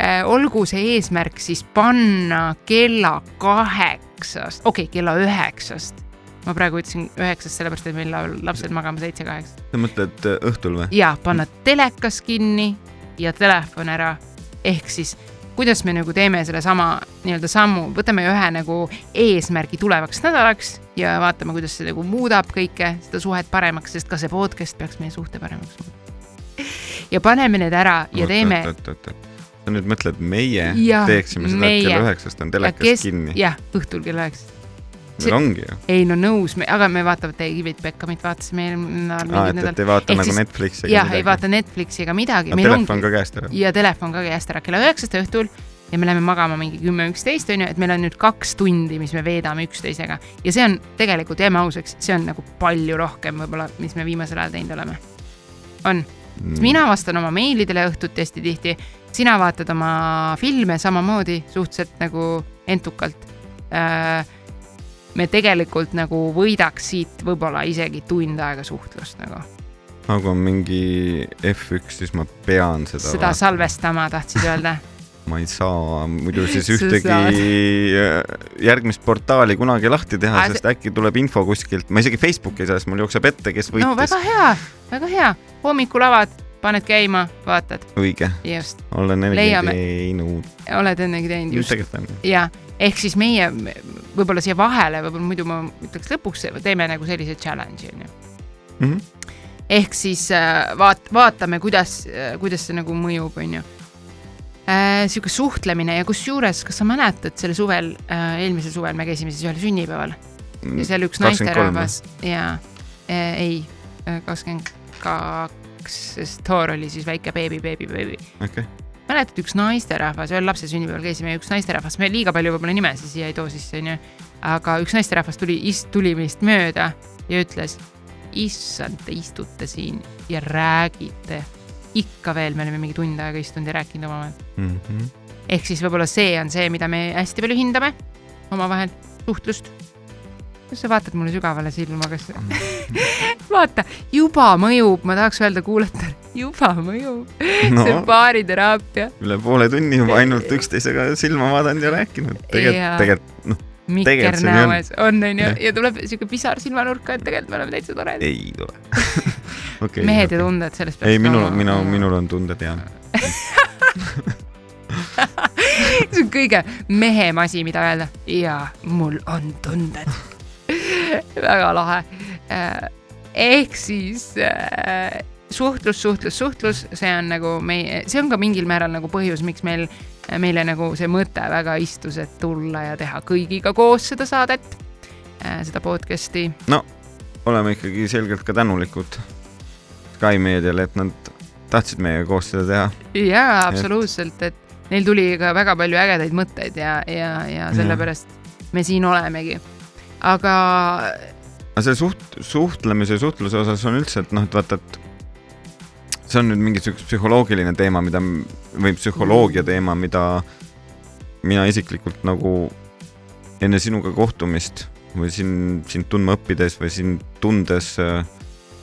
äh, olgu see eesmärk siis panna kella kaheksast, okei okay,, kella üheksast ma praegu ütlesin üheksast, sellepärast et meil lapsed magama seitse-kaheksa. sa mõtled äh, õhtul või? ja, panna telekas kinni ja telefon ära. Ehk siis, kuidas me nagu teeme sellesama nii-öelda sammu, võtame ühe nagu eesmärgi tulevaks nädalaks ja vaatame, kuidas see nagu muudab kõike, seda suhet paremaks, sest ka see podcast peaks meie suhte paremaks muutma. ja paneme need ära ja oot, teeme. sa nüüd mõtled, meie ja, teeksime seda, et kella üheksast on telekas kinni? jah, õhtul kella üheksast meil ongi ju. ei no nõus, aga me vaatame David Beckhamit, vaatasime eelmine nädal et, et ei vaata Ehk nagu siis- Netflixi. jah, ei vaata Netflixi ega midagi. telefon ka käest ära. ja telefon ka käest ära kella üheksast õhtul ja me läheme magama mingi kümme, üksteist onju, et meil on nüüd kaks tundi, mis me veedame üksteisega ja see on tegelikult, jääme ausaks, see on nagu palju rohkem võib-olla, mis me viimasel ajal teinud oleme. on, Mm. mina vastan oma meilidele õhtuti hästi tihti, sina vaatad oma filme samamoodi suhteliselt nagu entukalt. Me tegelikult nagu võidaks siit võib-olla isegi tund aega suhtlust nagu, aga kui on mingi F1, siis ma pean seda, seda salvestama tahtsid öelda? Ma ei saa muidu siis ühtegi äh, järgmist portaali kunagi lahti teha, sest äkki tuleb info kuskilt, ma isegi Facebooki ei saa, sest mul jookseb ette, kes no võitis väga hea, väga hea, hommikul avad, paned käima, vaatad, õige, just, olen ennegi teinud, oled ennegi teinud just. tegelikult on. ja ehk siis meie võib-olla siia vahele, võib-olla muidu ma ütleks lõpuks teeme nagu sellise challenge'i onju. Mhm. ehk siis äh, vaat-, vaatame, kuidas, kuidas see nagu mõjub, onju. sihuke suhtlemine ja kusjuures, kas sa mäletad sel suvel, eelmisel suvel me käisime siis ühel sünnipäeval ja seal üks 23 naisterahvas ja äh, ei, kakskümmend kaks, sest Thor oli siis väike beebi, beebi, beebi. okei, mäletad, üks naisterahvas, ühel lapse sünnipäeval käisime üks naisterahvas, me liiga palju võib-olla nimesid siia ei too sisse, onju. aga üks naisterahvas tuli, tuli meist mööda ja ütles, issand, te istute siin ja räägite. ikka veel, me oleme mingi tund aega istunud ja rääkinud omavahel. Mhm. ehk siis võib-olla see on see, mida me hästi palju hindame omavahel, suhtlust. kas sa vaatad mulle sügavale silma, kas? vaata, juba mõjub, ma tahaks öelda kuulajatele, juba mõjub no., see on baariteraapia. üle poole tunni juba ainult üksteisega silma vaadanud ja rääkinud, tegelikult tegelikult noh, mikker nii on. onju ja tuleb siuke pisar silmanurka, et tegelikult me oleme täitsa toredad. ei tule okay, mehed ja tunded, sellest ei, minul, minu, minul on tunded ja see on kõige mehem asi, mida öelda ja mul on tunded. väga lahe. ehk siis äh, suhtlus, suhtlus, suhtlus, see on nagu meie, see on ka mingil määral nagu põhjus, miks meil, meile nagu see mõte väga istus, et tulla ja teha kõigiga koos seda saadet, seda podcast'i oleme ikkagi selgelt ka tänulikud Sky meediale, et nad tahtsid meiega koos seda teha. jaa, absoluutselt, et neil tuli ka väga palju ägedaid mõtteid ja, ja, ja sellepärast me siin olemegi. aga aga selle suht-, suhtlemise ja suhtluse osas on üldse, et noh, et vaata, et see on nüüd mingi siukene psühholoogiline teema, mida või psühholoogia teema, mida mina isiklikult nagu enne sinuga kohtumist või sind, sind tundma õppides või sind tundes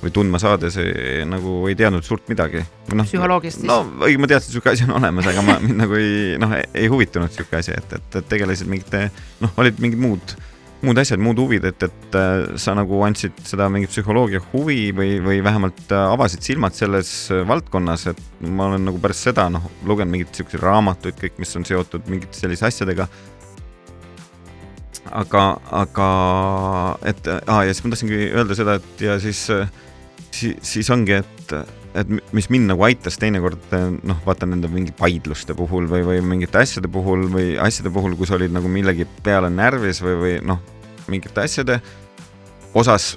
või tundma saades ei, nagu ei teadnud suurt midagi. noh, psühholoogiast siis no õige, ma teadsin, et siuke asi on olemas, aga ma mind nagu ei, noh, ei huvitanud siuke asi, et, et, et tegelesid mingite, noh, olid mingid muud, muud asjad, muud huvid, et, et äh, sa nagu andsid seda mingit psühholoogia huvi või, või vähemalt äh, avasid silmad selles äh, valdkonnas, et ma olen nagu pärast seda, noh, lugenud mingeid siukseid raamatuid, kõik, mis on seotud mingite selliste asjadega. aga, aga, et aa, ja siis ma tahtsingi öelda seda, et ja siis siis, siis ongi, et, et mis mind nagu aitas teinekord noh, vaata nende mingi vaidluste puhul või, või mingite asjade puhul või asjade puhul, kus olid nagu millegi peale närvis või, või noh, mingite asjade osas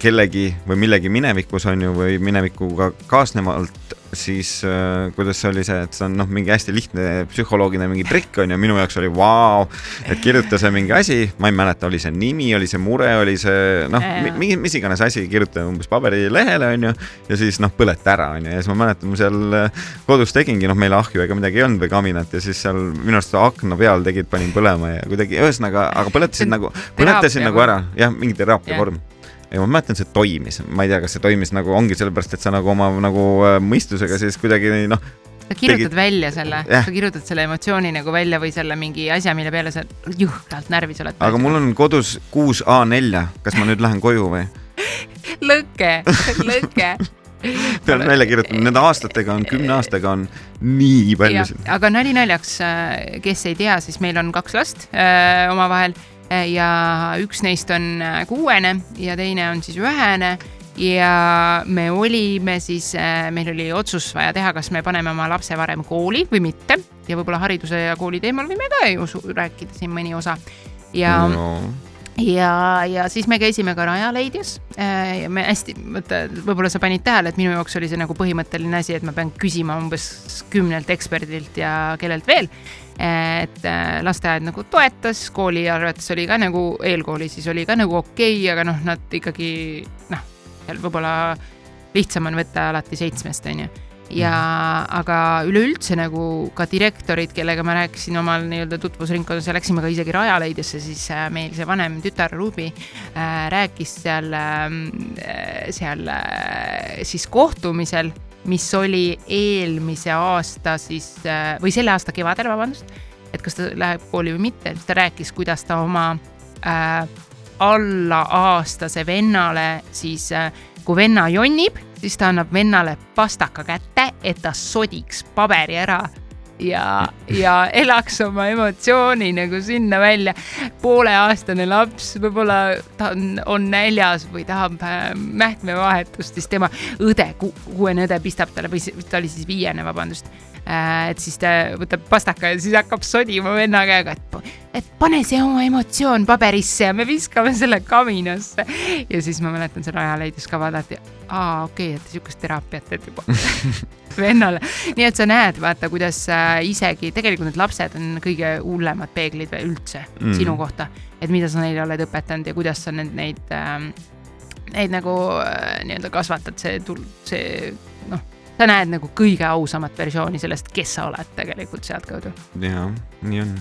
kellegi või millegi minevikus on ju, või minevikuga kaasnevalt, siis äh, kuidas see oli see, et see on noh, mingi hästi lihtne psühholoogiline mingi trikk on ju, minu jaoks oli vau, et kirjuta see mingi asi, ma ei mäleta, oli see nimi, oli see mure, oli see noh mingi mis iganes asi, kirjuta umbes paberilehele on ju, ja siis noh, põleta ära on ju, ja siis ma mäletan, ma seal äh, kodus tegingi, noh, meil ahju ega midagi ei olnud või kaminat ja siis seal minu arust akna peal tegid, panin põlema ja kuidagi ühesõnaga, aga põletasin nagu, põletasin nagu ära, jah, mingi teraapia vorm ja ma mäletan, see toimis, ma ei tea, kas see toimis nagu ongi sellepärast, et sa nagu oma nagu äh, mõistusega siis kuidagi noh, sa kirjutad tegid- välja selle, Jah. sa kirjutad selle emotsiooni nagu välja või selle mingi asja, mille peale sa jõhkralt närvis oled. aga mul on kodus kuus A4-e, kas ma nüüd lähen koju või? lõke, lõke. pean välja kirjutama, nende aastatega on, kümne aastaga on nii palju aga nali naljaks, kes ei tea, siis meil on kaks last äh, omavahel äh, ja üks neist on äh, kuuene ja teine on siis ühene ja me olime siis, meil oli otsus vaja teha, kas me paneme oma lapse varem kooli või mitte. Ja võib-olla hariduse ja kooli teemal võime ka ju rääkida siin mõni osa. Ja no, ja, ja siis me käisime ka Rajaleidjas äh, ja me hästi, vaata, võib-olla sa panid tähele, et minu jaoks oli see nagu põhimõtteline asi, et ma pean küsima umbes kümnelt eksperdilt ja kellelt veel. Et äh, lasteaed nagu toetas, kooli arvates oli ka nagu, eelkooli siis oli ka nagu okei okay,, aga noh, nad ikkagi noh, seal võib-olla lihtsam on võtta alati seitsmest, on ju ja mm. aga üleüldse nagu ka direktorid, kellega ma rääkisin omal nii-öelda tutvusringkonnas ja läksime ka isegi Rajaleidjasse, siis äh, meil see vanem tütar Ruby äh, rääkis seal äh,, seal äh, siis kohtumisel, mis oli eelmise aasta siis äh, või selle aasta kevadel, vabandust, et kas ta läheb kooli või mitte, siis ta rääkis, kuidas ta oma äh, alla aastase vennale siis äh, kui venna jonnib, siis ta annab vennale pastaka kätte, et ta sodiks paberi ära ja, ja elaks oma emotsiooni nagu sinna välja. pooleaastane laps, võib-olla ta on, on näljas või tahab äh, mähkmevahetust, siis tema õde, kuuene õde pistab talle või ta oli siis viiene, vabandust et siis ta võtab pastaka ja siis hakkab sodima venna käega, et, et pane see oma emotsioon paberisse ja me viskame selle kaminasse. ja siis ma mäletan seal ajaleidus ka vaadati, aa okei okay,, et sihukest teraapiat teed juba vennale. nii et sa näed, vaata, kuidas äh, isegi tegelikult need lapsed on kõige hullemad peeglid üldse mm. sinu kohta, et mida sa neile oled õpetanud ja kuidas sa neid, neid ähm, neid nagu äh, nii-öelda kasvatad, see, see noh sa näed nagu kõige ausamat versiooni sellest, kes sa oled tegelikult sealtkaudu. ja, nii on.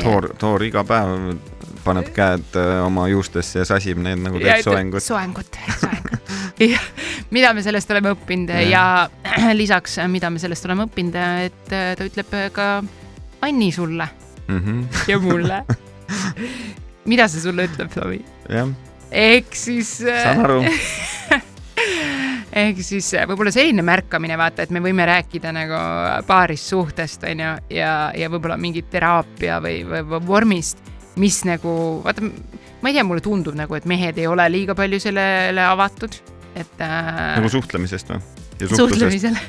Thor, Thor iga päev paneb käed äh, oma juustesse ja sasib neid nagu teeb soengut. soengut, soengut. mida me sellest oleme õppinud ja, ja lisaks, mida me sellest oleme õppinud, et äh, ta ütleb ka Anni sulle mm -hmm. ja mulle mida see sulle ütleb, Tomi? ehk siis. Äh, saan aru ehk siis äh, võib-olla selline märkamine, vaata, et me võime rääkida nagu paarist suhtest, on ju, ja, ja võib-olla mingit teraapia või, või, või vormist, mis nagu, vaata, ma ei tea, mulle tundub nagu, et mehed ei ole liiga palju sellele avatud, et äh,. nagu suhtlemisest või? Suhtlemisele.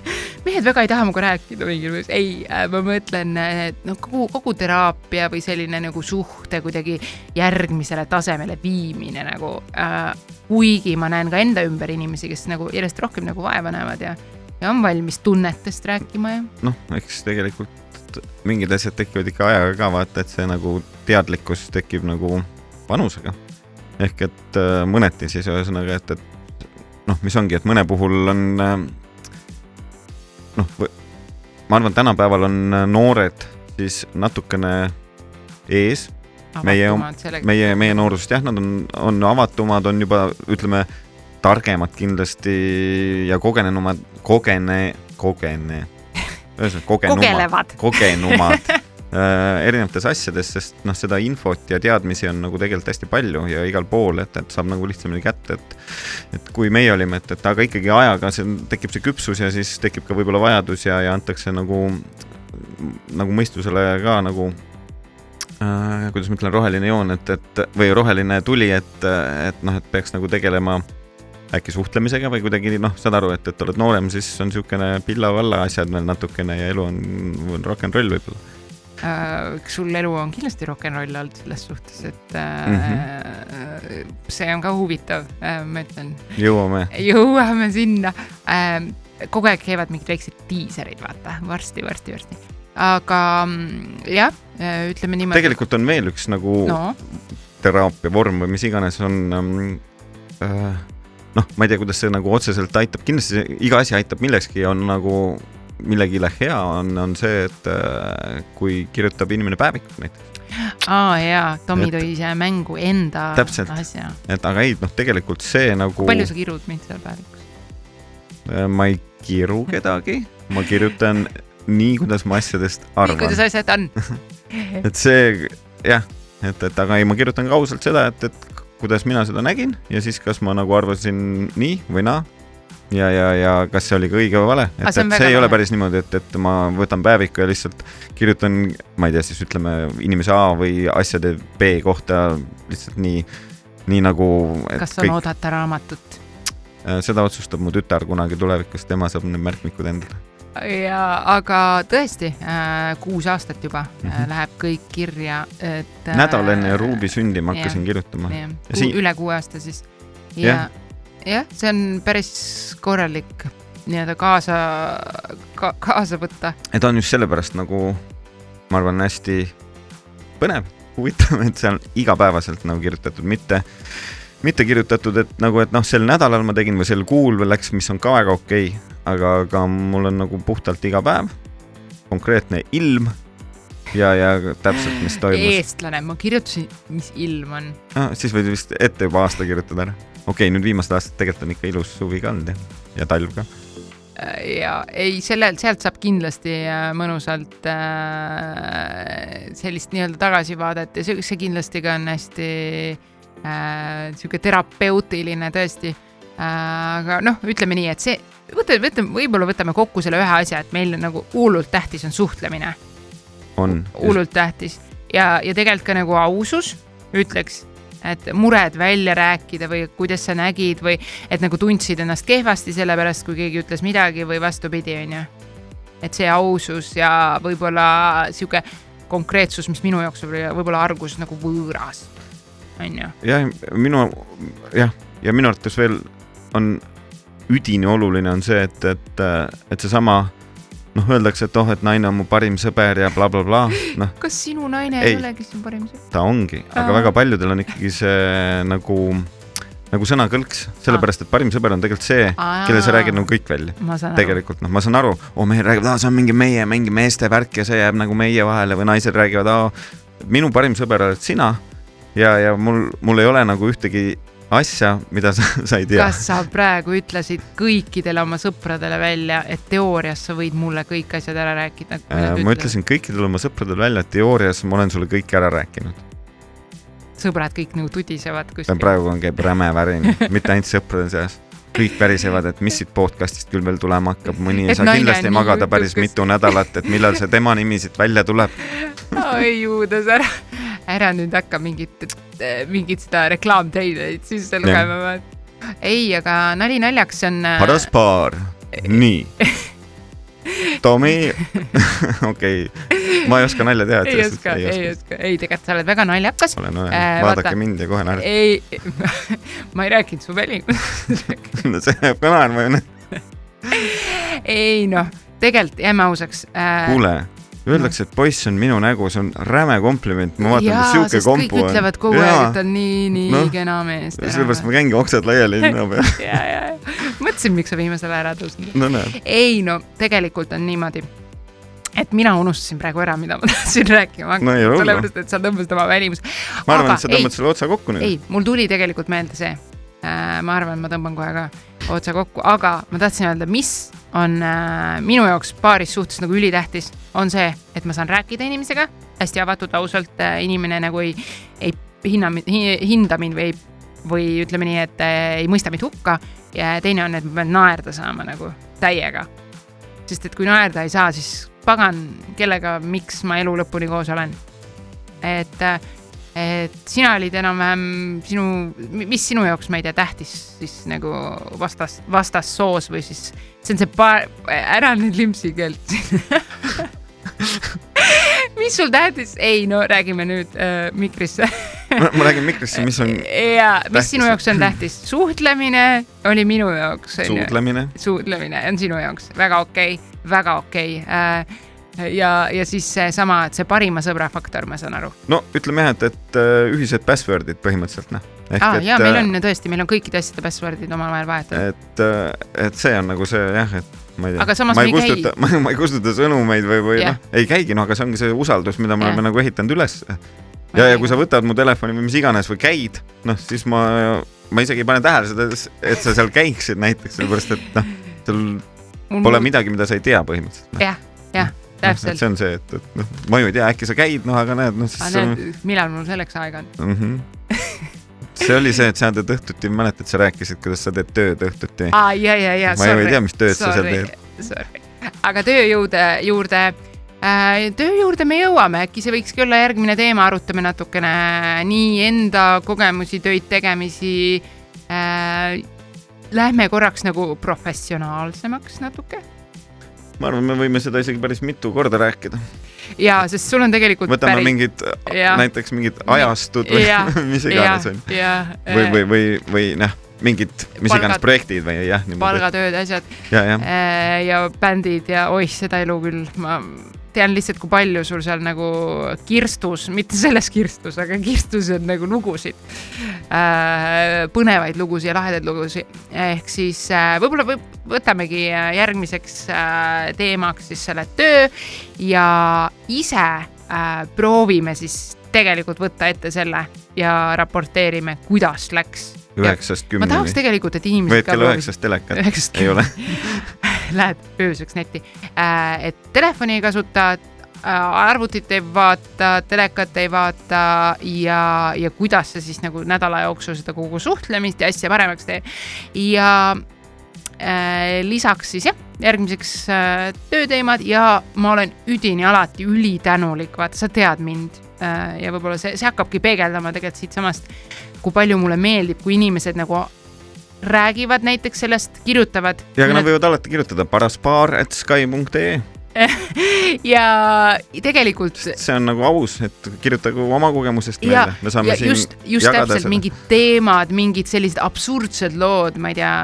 mehed väga ei taha minuga rääkida mingil põhjusel, ei, äh, ma mõtlen, et noh, kogu, kogu teraapia või selline nagu suhte kuidagi järgmisele tasemele viimine nagu äh,. kuigi ma näen ka enda ümber inimesi, kes nagu järjest rohkem nagu vaeva näevad ja, ja on valmis tunnetest rääkima ja. noh, eks tegelikult mingid asjad tekivad ikka ajaga ka vaata, et see nagu teadlikkus tekib nagu vanusega. ehk et äh, mõneti siis ühesõnaga, et, et noh, mis ongi, et mõne puhul on äh, noh, ma arvan, tänapäeval on äh, noored siis natukene ees. meie, meie, meie noorusest jah, nad on, on avatumad, on juba ütleme targemad kindlasti ja kogenenumad, kogene, kogene, ühesõnaga kogenumad, kogenumad erinevates asjades, sest noh, seda infot ja teadmisi on nagu tegelikult hästi palju ja igal pool, et, et saab nagu lihtsamini kätte, et et kui meie olime, et, et aga ikkagi ajaga see tekib see küpsus ja siis tekib ka võib-olla vajadus ja, ja antakse nagu, nagu mõistusele ka nagu äh, kuidas ma ütlen, roheline joon, et, et või roheline tuli, et, et noh, et peaks nagu tegelema äkki suhtlemisega või kuidagi noh, saad aru, et, et oled noorem, siis on niisugune pilla-valla asjad veel natukene ja elu on, on rock n roll võib-olla. äh, sul elu on kindlasti rock n roll olnud selles suhtes, et äh, mm -hmm. see on ka huvitav äh,, ma ütlen. jõuame. jõuame sinna äh,. kogu aeg käivad mingid väiksed diiserid, vaata varsti, varsti, varsti. aga mm, jah, äh, ütleme niimoodi. tegelikult on veel üks nagu no. teraapia vorm või mis iganes on ähm, äh, noh, ma ei tea, kuidas see nagu otseselt aitab, kindlasti iga asi aitab millekski, on nagu millegile hea on, on see, et äh, kui kirjutab inimene päevikut näiteks. aa jaa, Tomi tõi ise mängu enda täpselt, asja. et aga ei, noh, tegelikult see nagu. palju sa kirud mind seal päevikus? Äh, ma ei kiru kedagi, ma kirjutan nii, kuidas ma asjadest arvan. nii, kuidas asjad on et see jah, et, et aga ei, ma kirjutan ka ausalt seda, et, et kuidas mina seda nägin ja siis, kas ma nagu arvasin nii või naa ja, ja, ja kas see oli ka õige või vale, et, et see ei ole päris niimoodi, et, et ma võtan päeviku ja lihtsalt kirjutan, ma ei tea, siis ütleme inimese A või asjade B kohta lihtsalt nii, nii nagu. kas on kõik... oodata raamatut? Äh, seda otsustab mu tütar kunagi tulevikus, tema saab need märkmikud endale ja aga tõesti äh, kuus aastat juba mm. -hmm. läheb kõik kirja, et äh,. nädal enne Ruubi sündi ma hakkasin kirjutama. Ja siin- üle kuue aasta siis. ja Jah., jah, see on päris korralik nii-öelda kaasa ka,, kaasa võtta. ja ta on just sellepärast nagu, ma arvan, hästi põnev, huvitav, et see on igapäevaselt nagu kirjutatud, mitte, mitte kirjutatud, et nagu, et noh, sel nädalal ma tegin või sel kuul või läks, mis on ka väga okei okay,, aga, aga mul on nagu puhtalt iga päev konkreetne ilm ja, ja täpselt, mis toimus. eestlane, ma kirjutasin, mis ilm on. Ah, siis võid vist ette juba aasta kirjutada ära. Okei okay,, nüüd viimased aastad tegelikult on ikka ilus suvi ka olnud jah, ja talv ka. ja ei, sellelt, sealt saab kindlasti äh, mõnusalt äh, sellist nii-öelda tagasivaadet ja see, see kindlasti ka on hästi äh, sihuke terapeutiline tõesti äh,. aga noh, ütleme nii, et see, võtame, võtame, võib-olla võtame kokku selle ühe asja, et meil on nagu hullult tähtis on suhtlemine, on. hullult tähtis ja, ja tegelikult ka nagu ausus, ütleks et mured välja rääkida või kuidas sa nägid või et nagu tundsid ennast kehvasti sellepärast, kui keegi ütles midagi või vastupidi, onju. et see ausus ja võib-olla sihuke konkreetsus, mis minu jaoks oli võib-olla alguses nagu võõras, onju. jah, minu jah, ja minu arvates veel on üdini oluline on see, et, et, et seesama noh, öeldakse, et oh, et naine on mu parim sõber ja blablabla bla,, bla, noh, kas sinu naine Ei. ei olegi sinu parim sõber? ta ongi, aga Aa. väga paljudel on ikkagi see nagu, nagu sõnakõlks, sellepärast et parim sõber on tegelikult see, kelle sa räägid nagu kõik välja. tegelikult noh, ma saan aru, oo mehed räägivad, aa see on mingi meie, mingi meeste värk ja see jääb nagu meie vahele või naised räägivad, aa minu parim sõber oled sina ja, ja mul, mul ei ole nagu ühtegi asja, mida sa, sa ei tea. kas sa praegu ütlesid kõikidele oma sõpradele välja, et teoorias sa võid mulle kõik asjad ära rääkida? Äh, ma ütlesin kõikidele oma sõpradele välja, et teoorias ma olen sulle kõik ära rääkinud. sõbrad kõik nagu tudisevad kuskil. praegu on, käib räme värin, mitte ainult sõprade seas. kõik värisevad, et mis siit podcast'ist küll veel tulema hakkab, mõni ei saa kindlasti nii magada päris jutukas. mitu nädalat, et millal see tema nimi siit välja tuleb. oi juudas, ära, ära nüüd hakka mingit, mingit seda reklaamtreilerit sisse lugema, ei, aga nali naljaks, on. paras paar, nii. Tomi, okei, ma ei oska nalja teha. ei oska, ei oska, ei tegelikult sa oled väga naljakas. olen, olen Äh,, vaadake vaata. mind ja kohe naerate. ei, ma ei rääkinud su välimusest. see jääb ka naerma ju. ei noh, tegelikult jääme ausaks äh,. kuule, öeldakse, et poiss on minu nägu, see on räme kompliment, ma vaatan, siuke sest kompu kõik on. ütlevad kogu aeg, et ta on nii, nii Noh, no, kena mees. sellepärast ma käingi oksad laiali linna peal. ja, ja, ja mõtlesin, miks sa viimasel ajal ära tõusnud. no näed, ei no tegelikult on niimoodi, et mina unustasin praegu ära, mida ma tahtsin rääkima hakata No sellepärast, et sa tõmbasid oma välimuse. ma arvan, et sa tõmbad selle otsa kokku nüüd. ei, mul tuli tegelikult meelde see. Ma arvan, ma tõmban kohe ka otsa kokku, aga ma tahtsin öelda, mis on äh, minu jaoks paaris suhtes nagu ülitähtis, on see, et ma saan rääkida inimesega hästi avatud, ausalt, inimene nagu ei, ei hinna, hinda mind või, või ütleme nii, et äh, ei mõista mind hukka ja teine on, et ma pean naerda saama nagu täiega. sest et kui naerda ei saa, siis pagan, kellega, miks ma elu lõpuni koos olen. et, et sina olid enam-vähem sinu, mis sinu jaoks, ma ei tea, tähtis siis nagu vastas, vastassoos või siis see on see paar, ära nüüd limpsi keelt mis sul tähtis, ei no räägime nüüd äh, mikrisse ma räägin mikrisse, mis on ja mis sinu jaoks on tähtis, suhtlemine oli minu jaoks suudlemine. suudlemine on sinu jaoks väga okei okay,, väga okei okay.. ja, ja siis seesama, et see parima sõbra faktor, ma saan aru. no ütleme jah, et, et äh, ühised password'id põhimõtteliselt noh. aa et, ja meil äh, on tõesti, meil on kõikide asjade password'id omavahel vahetatud. et, et see on nagu see jah, et ma ei tea. Ma ei kustuta, ma, ma ei kustuta sõnumeid või, või Jah. noh, ei käigi, no aga see ongi see usaldus, mida me Jah. oleme nagu ehitanud üles. ja, ja kui sa võtad mu telefoni või mis iganes või käid, noh siis ma, ma isegi ei pane tähele seda, et sa seal käiksid näiteks, sellepärast et noh, sul pole midagi, mida sa ei tea põhimõtteliselt no.. jah, jah, täpselt. see on see, et, et noh, ma ju ei tea, äkki sa käid, noh aga näed, noh siis aga näed, millal mul selleks aega on? mm. -hmm. see oli see, et sa teed õhtuti, mäletad, sa rääkisid, kuidas sa teed tööd õhtuti. aa, ja, ja, ja. ma ju ei tea, mis tööd sa seal teed. Sorry, aga tööjõude juurde äh,, töö juurde me jõuame, äkki see võikski olla järgmine teema, arutame natukene nii enda kogemusi, töid, tegemisi äh,. Lähme korraks nagu professionaalsemaks natuke. Ma arvan, me võime seda isegi päris mitu korda rääkida. ja sest sul on tegelikult võtame päris... mingid, näiteks mingid ajastud või ja, mis iganes on. ja või, või, või, või noh, mingid, mis Palgad- iganes projektid või jah, palgatööd, asjad. Ja, jah, äh, ja bändid ja oih, seda elu küll, ma tean lihtsalt, kui palju sul seal nagu kirstus, mitte selles kirstus, aga kirstus on nagu lugusid äh,, põnevaid lugusid ja lahedaid lugusid. ehk siis äh, võib-olla võib, võtamegi äh, järgmiseks äh, teemaks siis selle töö ja ise äh, proovime siis tegelikult võtta ette selle ja raporteerime, kuidas läks. üheksast ma tahaks kümneni. tegelikult, et inimesed et kella üheksast telekat ei ole. lähed ööseks netti, et telefoni ei kasuta, arvutit ei vaata, telekat ei vaata ja, ja kuidas see siis nagu nädala jooksul seda kogu suhtlemist ja asja paremaks teeb. ja äh, lisaks siis jah, järgmiseks äh, tööteemad ja ma olen üdini alati ülitänulik, vaata, sa tead mind äh, ja võib-olla see, see hakkabki peegeldama tegelikult siitsamast, kui palju mulle meeldib, kui inimesed nagu räägivad näiteks sellest, kirjutavad. ja aga nad võivad alati kirjutada paraspaar at sky.ee, ja tegelikult see on nagu aus, et kirjutagu oma kogemusest ja meile, me saame ja siin just, just jagada täpselt seda. mingid teemad, mingid sellised absurdsed lood, ma ei tea,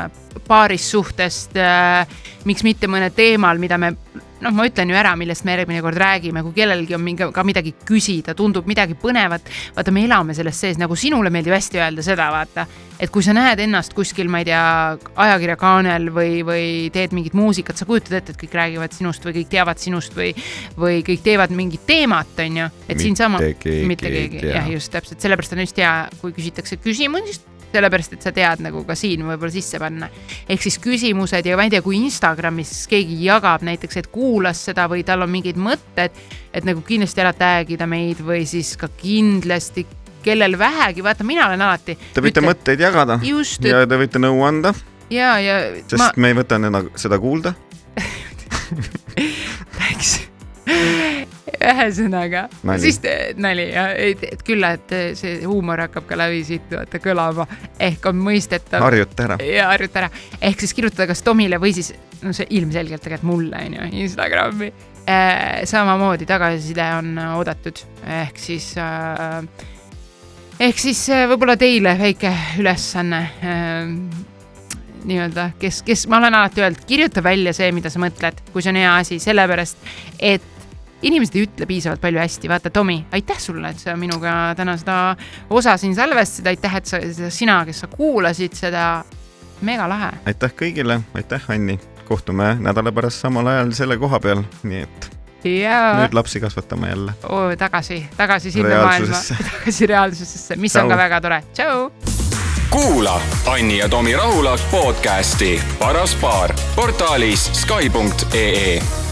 paarissuhtest äh,, miks mitte mõnel teemal, mida me noh, ma ütlen ju ära, millest me järgmine kord räägime, kui kellelgi on mingi ka midagi küsida, tundub midagi põnevat. vaata, me elame selles sees, nagu sinule meeldib hästi öelda seda, vaata, et kui sa näed ennast kuskil, ma ei tea, ajakirjakaanel või, või teed mingit muusikat, sa kujutad ette, et kõik räägivad sinust või kõik teavad sinust või, või kõik teevad mingit teemat, on ju, et siinsama Mitte keegi mitte keegi, jah, just täpselt, sellepärast on just hea, kui küsitakse küsimusi, sellepärast et sa tead nagu ka siin võib-olla sisse panna. ehk siis küsimused ja ma ei tea, kui Instagramis keegi jagab näiteks, et kuulas seda või tal on mingid mõtted, et nagu kindlasti ära tag ida meid või siis ka kindlasti, kellel vähegi, vaata, mina olen alati. Te võite mõtteid jagada just, ja te võite nõu anda, ja, ja sest ma me ei võta seda kuulda. rääkisin ühesõnaga, Nali. siis te- nali ja et, küll, et see huumor hakkab ka läbi siit vaata kõlama ehk on mõistetav harjuta ära. ja harjuta ära, ehk siis kirjutada kas Tomile või siis no see ilmselgelt tegelikult mulle on ju Instagrami eh,. samamoodi tagasiside on oodatud, ehk siis äh, ehk siis äh, võib-olla teile väike ülesanne äh, nii-öelda, kes, kes, ma olen alati öelnud, kirjuta välja see, mida sa mõtled, kui see on hea asi, sellepärast et inimesed ei ütle piisavalt palju hästi, vaata, Tomi, aitäh sulle, et sa minuga täna seda osa siin salvestasid, aitäh, et sa, sina, kes sa kuulasid seda, mega lahe. aitäh kõigile, aitäh, Anni. kohtume nädala pärast samal ajal selle koha peal, nii et ja nüüd lapsi kasvatame jälle. oo, tagasi, tagasi sinna maailma, tagasi reaalsusesse, mis on Tšau. ka väga tore, tšau. kuula Anni ja Tomi Rahula podcasti Paras paar portaalis Skype.ee